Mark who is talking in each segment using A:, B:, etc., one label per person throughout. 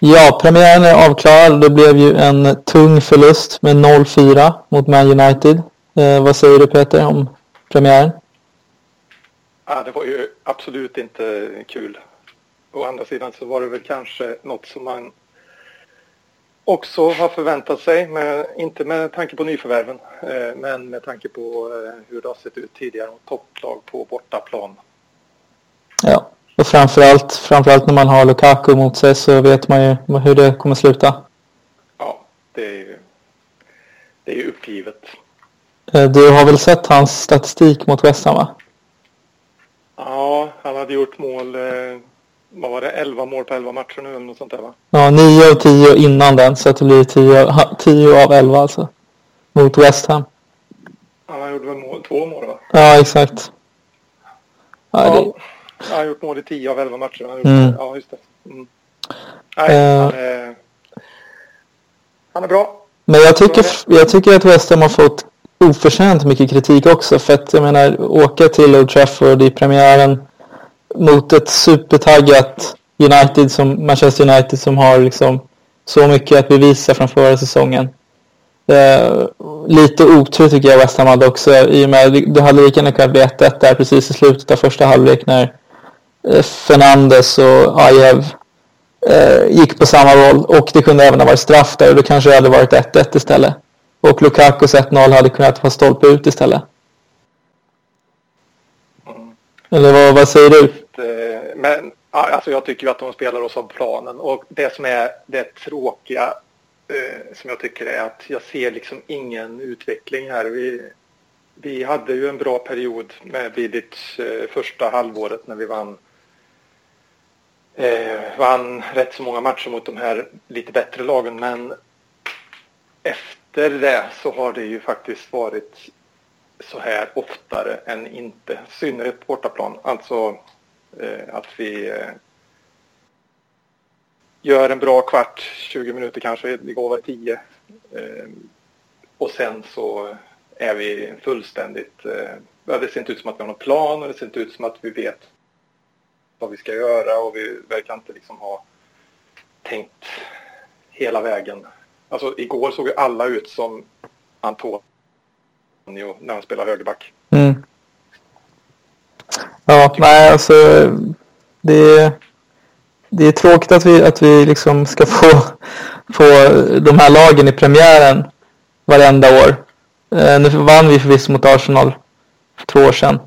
A: Ja, premiären är avklarad. Det blev ju en tung förlust med 0-4 mot Man United. Eh, vad säger du Peter om premiären?
B: Ja, det var ju absolut inte kul. Å andra sidan så var det väl kanske något som man också har förväntat sig, med, inte med tanke på nyförvärven, eh, men med tanke på eh, hur det har sett ut tidigare mot topplag på bortaplan.
A: Ja, och framförallt, framförallt när man har Lukaku mot sig så vet man ju hur det kommer sluta.
B: Ja, det är ju, det är ju uppgivet.
A: Eh, du har väl sett hans statistik mot West Ham va?
B: Ja, han hade gjort mål, eh, vad var det, 11 mål på 11 matcher nu eller något sånt där va?
A: Ja, 9 av 10 innan den så att det blir 10, 10 av 11 alltså. Mot West Ham.
B: Han gjorde väl mål, två mål va?
A: Ja, exakt.
B: Ja, ja. Det... Han har gjort mål i 10 av 11 matcher. Han gjort, mm. Ja, just det. Mm. Nej, uh, han, är, han är bra.
A: Men jag tycker, jag tycker att West Ham har fått oförtjänt mycket kritik också. För att jag menar, åka till Old Trafford i premiären mot ett supertaggat United som Manchester United som har liksom så mycket att bevisa från förra säsongen. Eh, lite otur tycker jag West Ham hade också i och med det hade lika gärna kunnat bli 1-1 där precis i slutet av första halvlek när eh, Eh, Fernandes och Ajev eh, gick på samma roll och det kunde även ha varit straff där och då kanske det hade varit 1-1 istället. Och Lukakos 1-0 hade kunnat vara stolpe ut istället. Mm. Eller vad, vad säger du?
B: Eh, men alltså jag tycker ju att de spelar oss av planen och det som är det tråkiga som jag tycker är att jag ser liksom ingen utveckling här. Vi, vi hade ju en bra period med Vidic första halvåret när vi vann eh, vann rätt så många matcher mot de här lite bättre lagen men efter det så har det ju faktiskt varit så här oftare än inte, i synnerhet på bortaplan. Alltså eh, att vi eh, gör en bra kvart, 20 minuter kanske, igår var 10. Eh, och sen så är vi fullständigt, eh, det ser inte ut som att vi har någon plan och det ser inte ut som att vi vet vad vi ska göra och vi verkar inte liksom ha tänkt hela vägen. Alltså igår såg ju alla ut som Antonio när han spelar högerback.
A: Mm. Ja, nej alltså det det är tråkigt att vi, att vi liksom ska få, få de här lagen i premiären varenda år. Eh, nu vann vi förvisso mot Arsenal för två år sedan.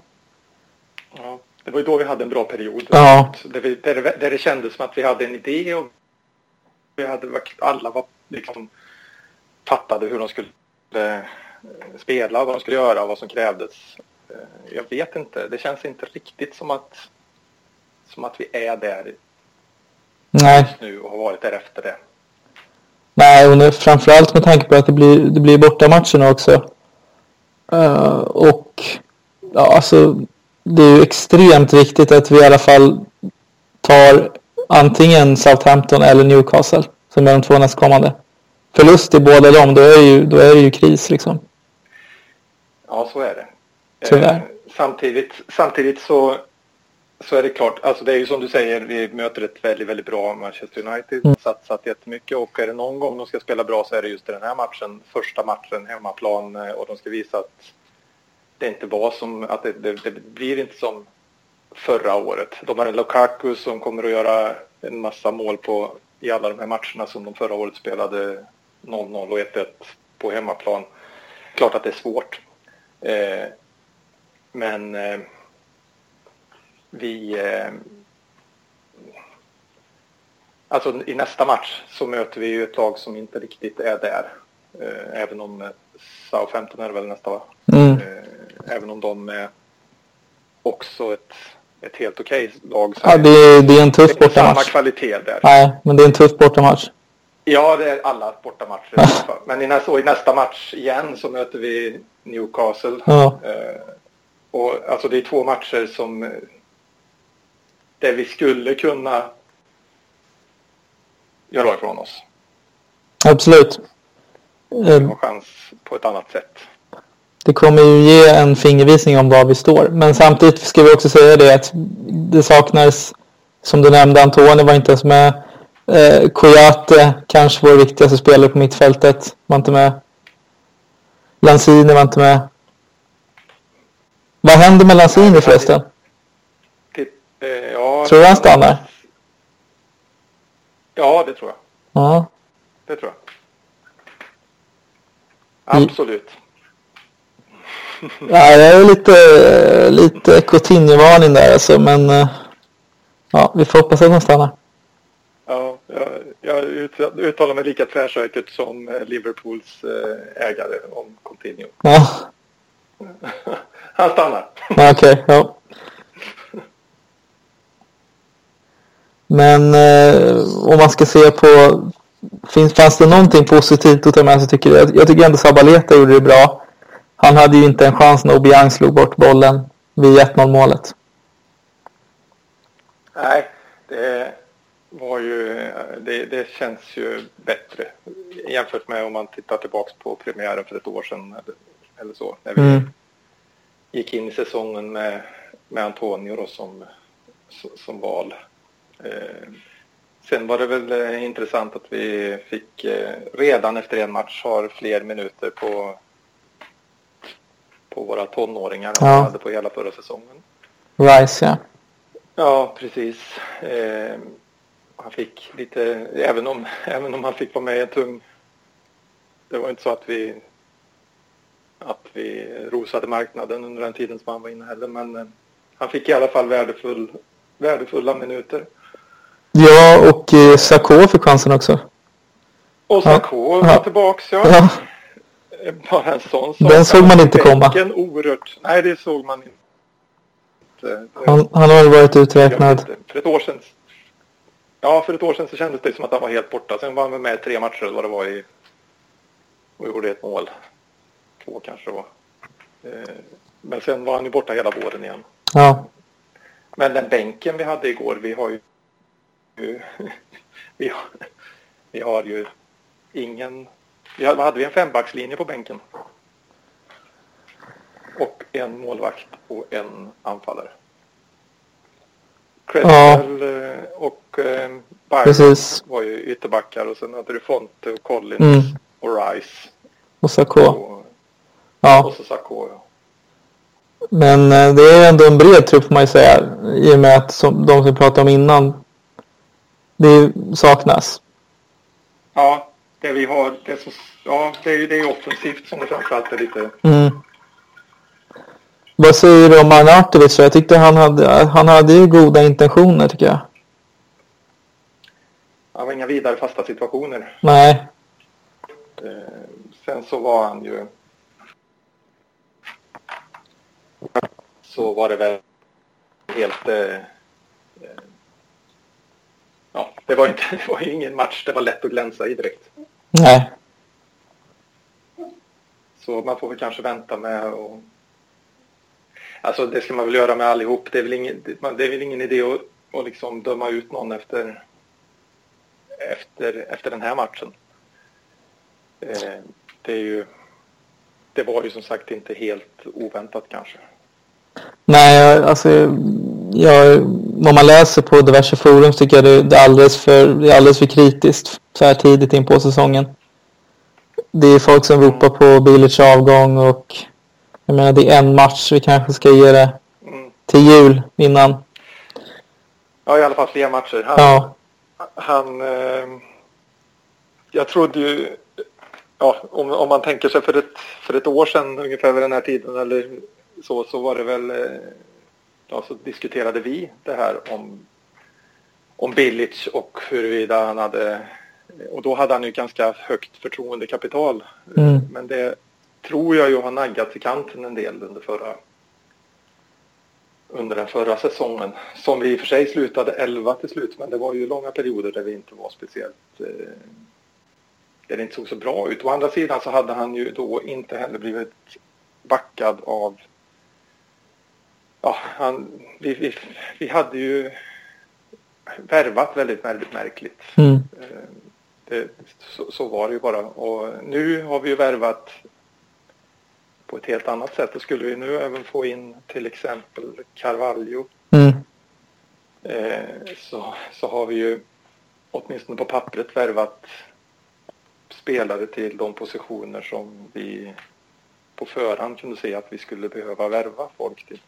B: Det var ju då vi hade en bra period.
A: Ja.
B: Där, vi, där, det, där det kändes som att vi hade en idé och vi hade, alla var liksom fattade hur de skulle eh, spela, vad de skulle göra och vad som krävdes. Eh, jag vet inte, det känns inte riktigt som att, som att vi är där
A: Nej.
B: nu och har varit där efter det.
A: Nej, och nu, framförallt med tanke på att det blir, det blir bortamatcherna också. Uh, och ja, alltså det är ju extremt viktigt att vi i alla fall tar antingen Southampton eller Newcastle som är de två nästkommande. Förlust i båda dem, då är det ju, då är det ju kris liksom.
B: Ja, så är det.
A: Tyvärr. Eh,
B: samtidigt, samtidigt så så är det klart, alltså det är ju som du säger, vi möter ett väldigt, väldigt bra Manchester United, mm. satsat jättemycket och är det någon gång de ska spela bra så är det just i den här matchen, första matchen, hemmaplan eh, och de ska visa att det inte var som, att det, det, det blir inte som förra året. De har en Lukaku som kommer att göra en massa mål på i alla de här matcherna som de förra året spelade 0-0 och 1-1 på hemmaplan. Klart att det är svårt. Eh, men eh, vi... Eh, alltså i nästa match så möter vi ju ett lag som inte riktigt är där. Eh, även om Southampton är väl nästa va?
A: Mm.
B: Eh, även om de är också ett, ett helt okej okay lag.
A: Ja, det är, det är en tuff bortamatch.
B: Samma kvalitet där.
A: Nej, men det är en tuff bortamatch.
B: Ja, det är alla bortamatcher. men i nästa, i nästa match igen så möter vi Newcastle.
A: Ja.
B: Eh, och alltså det är två matcher som där vi skulle kunna göra ifrån oss.
A: Absolut.
B: Vi har chans på ett annat sätt.
A: Det kommer ju ge en fingervisning om var vi står. Men samtidigt ska vi också säga det att det saknades, som du nämnde, Antoni var inte ens med. Eh, Koyate, kanske vår viktigaste spelare på mittfältet, var inte med. Lanzini var inte med. Vad händer med Lanzini förresten?
B: Ja,
A: Tror du han stannar?
B: Ja, det tror jag.
A: Ja.
B: Det tror jag. Absolut.
A: Ja, jag är lite, lite Coutinho-varning där alltså, men eh, ja, vi får hoppas att han stannar.
B: Ja, jag, jag uttalar mig lika tvärsäkert som eh, Liverpools eh, ägare om Coutinho.
A: Ja,
B: Han stannar.
A: okej, ja. Men eh, om man ska se på, finns, fanns det någonting positivt att ta med sig tycker jag? Jag tycker ändå Sabaleta gjorde det bra. Han hade ju inte en chans när Obiang slog bort bollen vid 1-0 målet.
B: Nej, det var ju, det, det känns ju bättre jämfört med om man tittar tillbaks på premiären för ett år sedan eller, eller så. När vi
A: Mm.
B: gick in i säsongen med, med Antonio då som, som val. Eh, sen var det väl eh, intressant att vi fick eh, redan efter en match har fler minuter på, på våra tonåringar än
A: Ja.
B: vi hade på hela förra säsongen.
A: Rice, ja.
B: Ja, precis. Eh, han fick lite, även om, även om han fick vara med i en tung... Det var inte så att vi att vi rosade marknaden under den tiden som han var inne heller, men eh, han fick i alla fall värdefull, värdefulla minuter.
A: Ja, och eh, Sakho fick chansen också.
B: Och. Sakho
A: Ja.
B: var tillbaks, ja.
A: Ja,
B: Bara en sån sak.
A: Den såg man inte komma.
B: Oerhört. Nej, det såg man inte.
A: Han, han har varit uträknad.
B: För ett år sedan. Ja, för ett år sedan så kändes det som att han var helt borta. Sen var han med i tre matcher eller vad det var i. Och gjorde ett mål. Två kanske det var. Eh, Men sen var han ju borta hela våren igen.
A: Ja,
B: Men den bänken vi hade igår, vi har ju... Vi har, vi har ju ingen... Vi hade, vi? En fembackslinje på bänken. Och en målvakt och en anfallare. Cresswell eh, och eh, Byron var ju ytterbackar och sen hade du Fonte och Collins
A: Mm.
B: och Rice.
A: och Sakho.
B: Och,
A: Ja.
B: och så Sakho. Ja.
A: Men eh, det är ändå en bred trupp får man ju säga. I och med att som, de som vi pratade om innan. Det saknas.
B: ja, det vi har, det som, ja, det är ju det är offensivt som det framförallt är lite
A: Mm. Vad säger du om Arnautovic? Jag tyckte han hade, han hade ju goda intentioner tycker jag.
B: Han var inga vidare fasta situationer.
A: Nej.
B: Eh, sen så var han ju... Så var det väl helt... Eh, eh, ja, det var, inte, det var ju ingen match det var lätt att glänsa i direkt.
A: Nej.
B: Så man får väl kanske vänta med och... Alltså det ska man väl göra med allihop. Det är väl ingen, det är väl ingen idé att, att liksom döma ut någon efter, efter, efter den här matchen. Eh, det är ju... Det var ju som sagt inte helt oväntat kanske.
A: Nej, alltså jag, vad man läser på diverse forum tycker jag det, det, är alldeles för, det är alldeles för kritiskt så här tidigt in på säsongen. Det är folk som ropar på Bilic avgång och jag menar det är en match vi kanske ska ge det till jul innan.
B: Ja, i alla fall fler matcher. Han,
A: Ja,
B: han eh, jag trodde ju, ja, om, om man tänker sig för ett, för ett år sedan ungefär vid den här tiden eller så, så var det väl, eh, ja, så diskuterade vi det här om, om Bilic och huruvida han hade, och då hade han ju ganska högt förtroendekapital.
A: Mm.
B: Men det tror jag ju har naggat i kanten en del under förra under den förra säsongen. Som vi i och för sig slutade 11 till slut, men det var ju långa perioder där vi inte var speciellt... Eh, där det inte såg så bra ut. Å andra sidan så hade han ju då inte heller blivit backad av... Ja, han, vi, vi, vi hade ju värvat väldigt, väldigt märkligt.
A: mm.
B: Eh, Det, så, så var det ju bara. Och nu har vi ju värvat på ett helt annat sätt. Och skulle vi nu även få in till exempel Carvalho
A: Mm.
B: eh, så, så har vi ju åtminstone på pappret värvat spelare till de positioner som vi på förhand kunde se att vi skulle behöva värva folk till.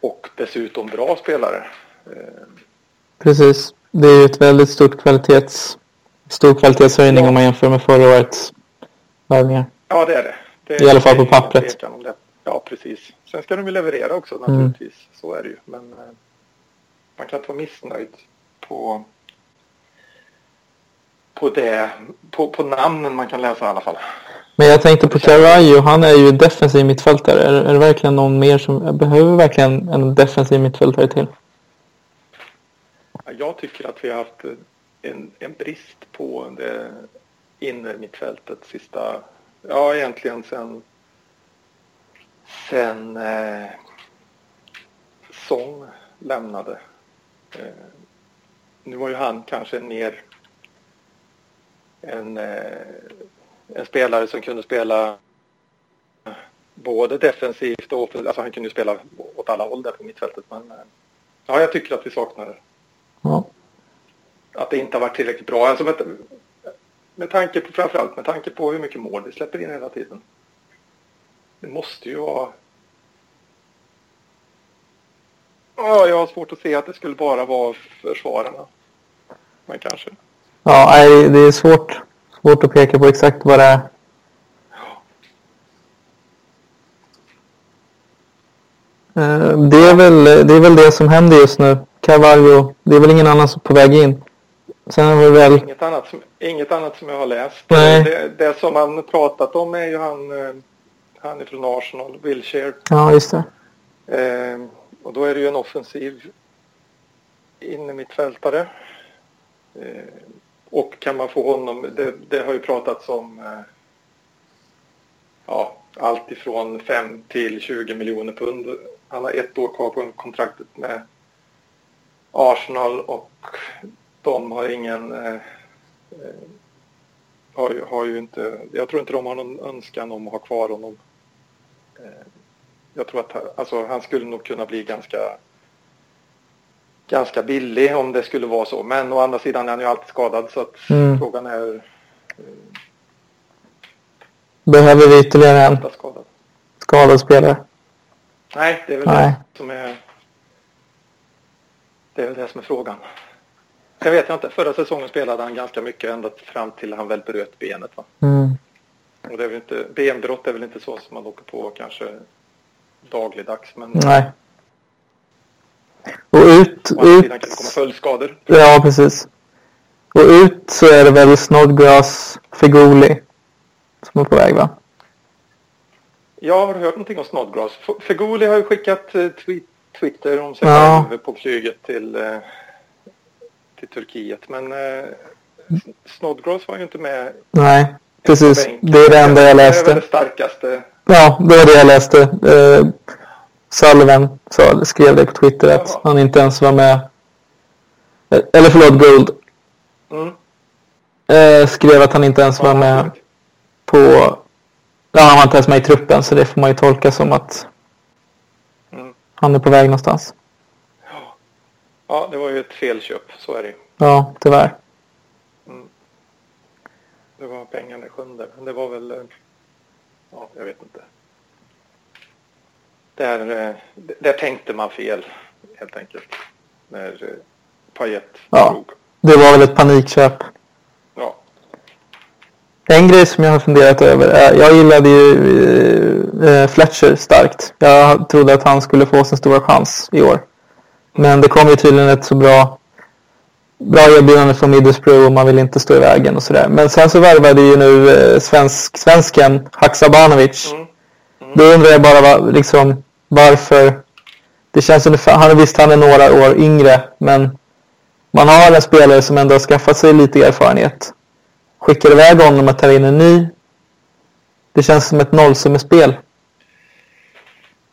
B: Och dessutom bra spelare.
A: Precis. Det är ju ett väldigt stort kvalitets, stor kvalitetshöjning ja. om man jämför med förra årets värvningar.
B: Ja, det är det. det
A: I alla fall på pappret.
B: Ja, precis. Sen ska de ju leverera också mm. naturligtvis. Mm. Så är det ju. Men eh, man kan inte vara missnöjd på, på det, på, på namnen man kan läsa i alla fall.
A: Men jag tänkte på Carvalho, han är ju defensiv mittfältare. Är, är det verkligen någon mer som, behöver verkligen en defensiv mittfältare till?
B: Jag tycker att vi har haft en, en brist på det inre mittfältet sista, ja egentligen sen, sen eh, Song lämnade. Eh, nu var ju han kanske en mer en, eh, en spelare som kunde spela både defensivt och offensivt. Alltså han kunde ju spela åt alla håll där på mittfältet. Men eh, ja, jag tycker att vi saknar ja. att det inte har varit tillräckligt bra. Alltså med, med tanke på framförallt med tanke på hur mycket mål vi släpper in hela tiden. Det måste ju vara Ja, jag har svårt att se att det skulle bara vara försvararna. Men kanske.
A: Ja, det är svårt, svårt att peka på exakt vad det är. Eh, det är, väl, det är väl det som händer just nu. Carvalho, det är väl ingen annan som är på väg in.
B: Sen har vi väl... Inget annat som, inget annat som jag har läst. Nej. Det, det som han pratat om är ju han, eh, han är från Arsenal, Wilshire.
A: Ja, just det.
B: Eh, och då är det ju en offensiv innermittfältare. Eh, och kan man få honom, det, det har ju pratats om eh, ja, allt ifrån 5 till 20 miljoner pund. Han har ett år kvar på kontraktet med Arsenal och de har ingen eh, eh, har, ju, har ju inte, jag tror inte de har någon önskan om att ha kvar honom. Eh, jag tror att alltså, han skulle nog kunna bli ganska ganska billig om det skulle vara så. Men å andra sidan är han ju alltid skadad så att mm. frågan är eh,
A: Behöver vi ytterligare en skadad, skadad spelare?
B: Nej, det är väl Nej. det som är det är väl det som är frågan. Jag vet inte. Förra säsongen spelade han ganska mycket ända fram till han väl bröt benet. Va? Mm. Och det är väl inte, benbrott är väl inte så som man åker på kanske dagligdags. Men
A: Nej. Och ut... Och ut...
B: kan det komma följdskador.
A: Ja, precis. Och ut så är det väl Snodgrass, Fegoli som är på väg va?
B: Ja, har du hört någonting om Snodgrass? Fegoli har ju skickat eh, tweet, Twitter om sig ja. själv på flyget till, eh, till Turkiet. Men eh, Snodgrass var ju inte med.
A: Nej, precis. Det är det enda jag läste. Det är
B: väl det starkaste.
A: Ja, det var det jag läste. Sullivan så skrev det på Twitter att han inte ens var med. Eller förlåt, Gold. Mm. Eh, skrev att han inte ens var med på... Ja, han var inte ens med i truppen så det får man ju tolka som att mm. han är på väg någonstans.
B: Ja, det var ju ett felköp, så är det
A: Ja, tyvärr.
B: Mm. Det var pengarna sjunde, men det var väl... Eh, ja, jag vet inte. Där, eh, där tänkte man fel helt enkelt. När eh, Payet
A: ja, drog. Det var väl ett panikköp.
B: Ja.
A: En grej som jag har funderat över är, jag gillade ju äh, Fletcher starkt. Jag trodde att han skulle få sin stora chans i år. Men det kom ju tydligen ett så bra bra erbjudande från Middlesbrough och man vill inte stå i vägen och sådär. Men sen så värvade ju nu svensk, svensken Haksabanovic. Mm. Mm. Då undrar jag bara vad, liksom, varför. Det känns ungefär, han, visst han är några år yngre men man har en spelare som ändå har skaffat sig lite erfarenhet. Skickar iväg honom och tar in en ny. Det känns som ett nollsummespel.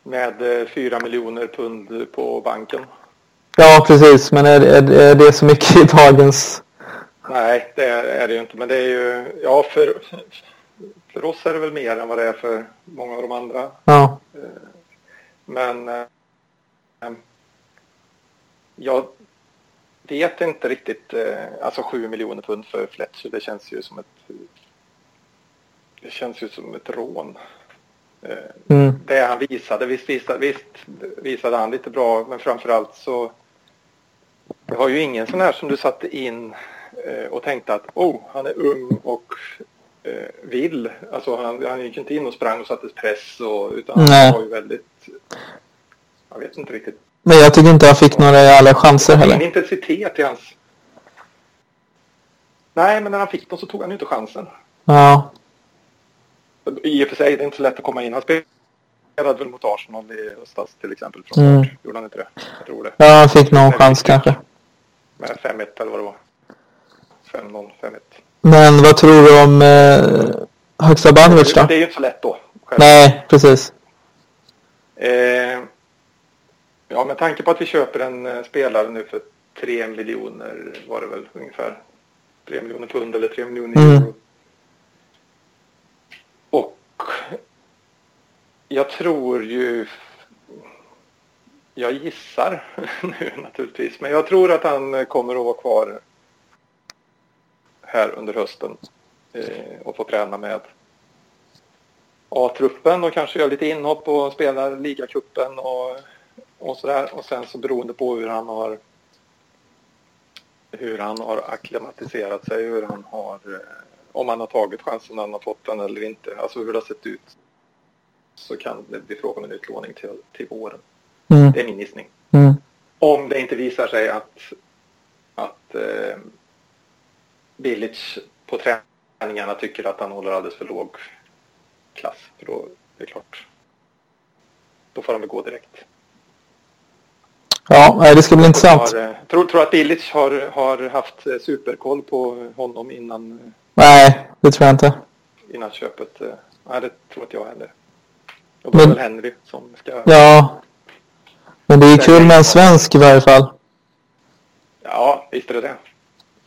B: Med eh, fyra miljoner pund på banken.
A: Ja, precis. Men är, är, är det så mycket i dagens...
B: Nej, det är, är det ju inte. Men det är ju... Ja, för, för oss är det väl mer än vad det är för många av de andra.
A: Ja.
B: Men eh, jag, vet inte riktigt. Eh, alltså 7 miljoner pund för Fletcher, det känns ju som ett det känns ju som ett rån. Eh, mm. Det han visade, visst visade, visst visade han lite bra, men framförallt så det var ju ingen sån här som du satte in eh, och tänkte att oh, han är ung och vill. Alltså han, han gick inte in och sprang och satte press och, utan Nej. han var ju väldigt, jag vet inte riktigt.
A: Men jag tycker inte han fick några alla chanser heller.
B: Ingen intensitet i hans... Nej, men när han fick dem så tog han ju inte chansen.
A: Ja.
B: I och för sig, det är inte så lätt att komma in. Han spelade väl mot Arsenal i höstas till exempel. Från mm. Gjorde han inte det? Jag tror det.
A: Ja, han fick någon chans kanske.
B: Med 5-1 eller vad det var. 5-0, 5-1.
A: Men vad tror du om eh, Haksabanovic då?
B: Det är ju inte så lätt då.
A: Själv. Nej, precis.
B: Eh, ja, med tanke på att vi köper en eh, spelare nu för 3 miljoner var det väl ungefär. 3 miljoner pund eller 3 miljoner mm. euro. Och jag tror ju jag gissar nu naturligtvis, men jag tror att han kommer att vara kvar här under hösten eh, och få träna med A-truppen och kanske göra lite inhopp och spela ligacupen och, och sådär. Och sen så beroende på hur han har hur han har akklimatiserat sig, hur han har, eh, om han har tagit chansen när han har fått den eller inte, alltså hur det har sett ut så kan det bli fråga om en utlåning till, till våren. Mm. Det är min gissning.
A: Mm.
B: Om det inte visar sig att, att eh, Bilic på träningarna tycker att han håller alldeles för låg klass. För då är det klart. Då får han väl gå direkt.
A: Ja, det ska bli intressant.
B: Har, eh, tror, tror att Bilic har, har haft eh, superkoll på honom innan?
A: Nej, det tror jag inte.
B: Innan köpet? Eh, nej, det tror inte jag heller. Och då är det väl Henry som ska...
A: Ja, men det är kul med en svensk i varje fall.
B: Ja, visst är det det.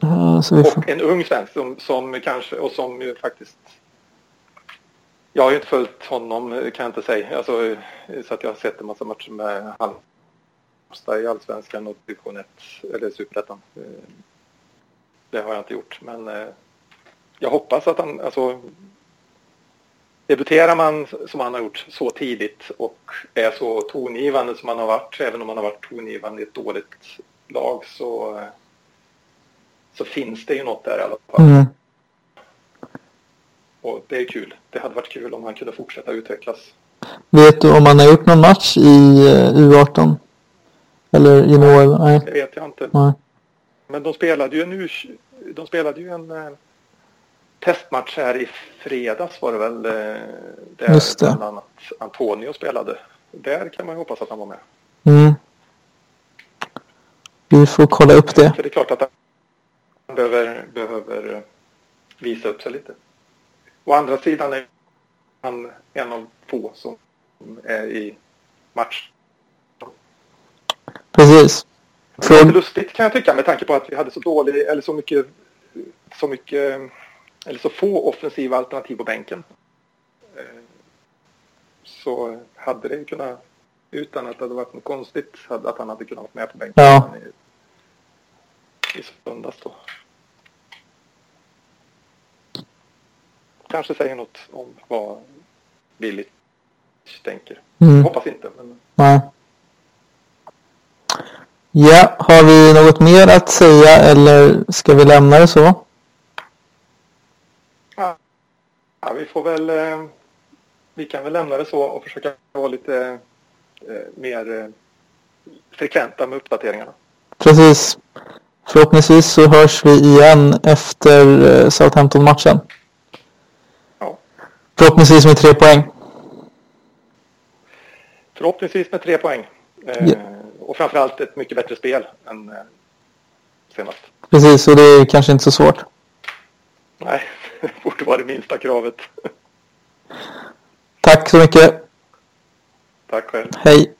A: Ja,
B: får... Och en ung svensk som, som kanske, och som ju faktiskt jag har ju inte följt honom kan jag inte säga. Alltså, så att jag har sett en massa matcher med Halmstad i Allsvenskan och division 1, eller Superettan. Det har jag inte gjort, men eh, jag hoppas att han, alltså debuterar man som han har gjort så tidigt och är så tongivande som han har varit, även om han har varit tongivande i ett dåligt lag så, eh, så finns det ju något där i alla fall. Mm. Och det är kul. Det hade varit kul om han kunde fortsätta utvecklas.
A: Vet du om han har gjort någon match i eh, U18? Eller junior?
B: Nej, det vet jag inte. Nej. Men de spelade ju en, U de spelade ju en eh, testmatch här i fredags var det väl. Eh, där Just det. bland annat Antonio spelade. Där kan man ju hoppas att han var med.
A: Mm. Vi får kolla upp det.
B: För det är klart att behöver, behöver visa upp sig lite. Å andra sidan är han en av få som är i match.
A: Precis.
B: Det är lustigt kan jag tycka med tanke på att vi hade så dålig, eller så mycket, så mycket eller så få offensiva alternativ på bänken. Eh, så hade det kunnat, utan att det hade varit något konstigt, att han hade kunnat vara med på bänken
A: ja.
B: i, i söndags då. Kanske säger något om vad Billy tänker. Mm. Hoppas inte. Men...
A: Nej. Ja, har vi något mer att säga eller ska vi lämna det så?
B: Ja, vi får väl... Eh, vi kan väl lämna det så och försöka vara lite eh, mer eh, frekventa med uppdateringarna.
A: Precis. Förhoppningsvis så hörs vi igen efter Southampton-matchen. Förhoppningsvis med tre poäng.
B: Förhoppningsvis med tre poäng. Eh, ja. Och framförallt ett mycket bättre spel än eh, senast.
A: Precis, och det är kanske inte så svårt.
B: Nej, det borde vara det minsta kravet.
A: Tack så mycket.
B: Tack själv.
A: Hej.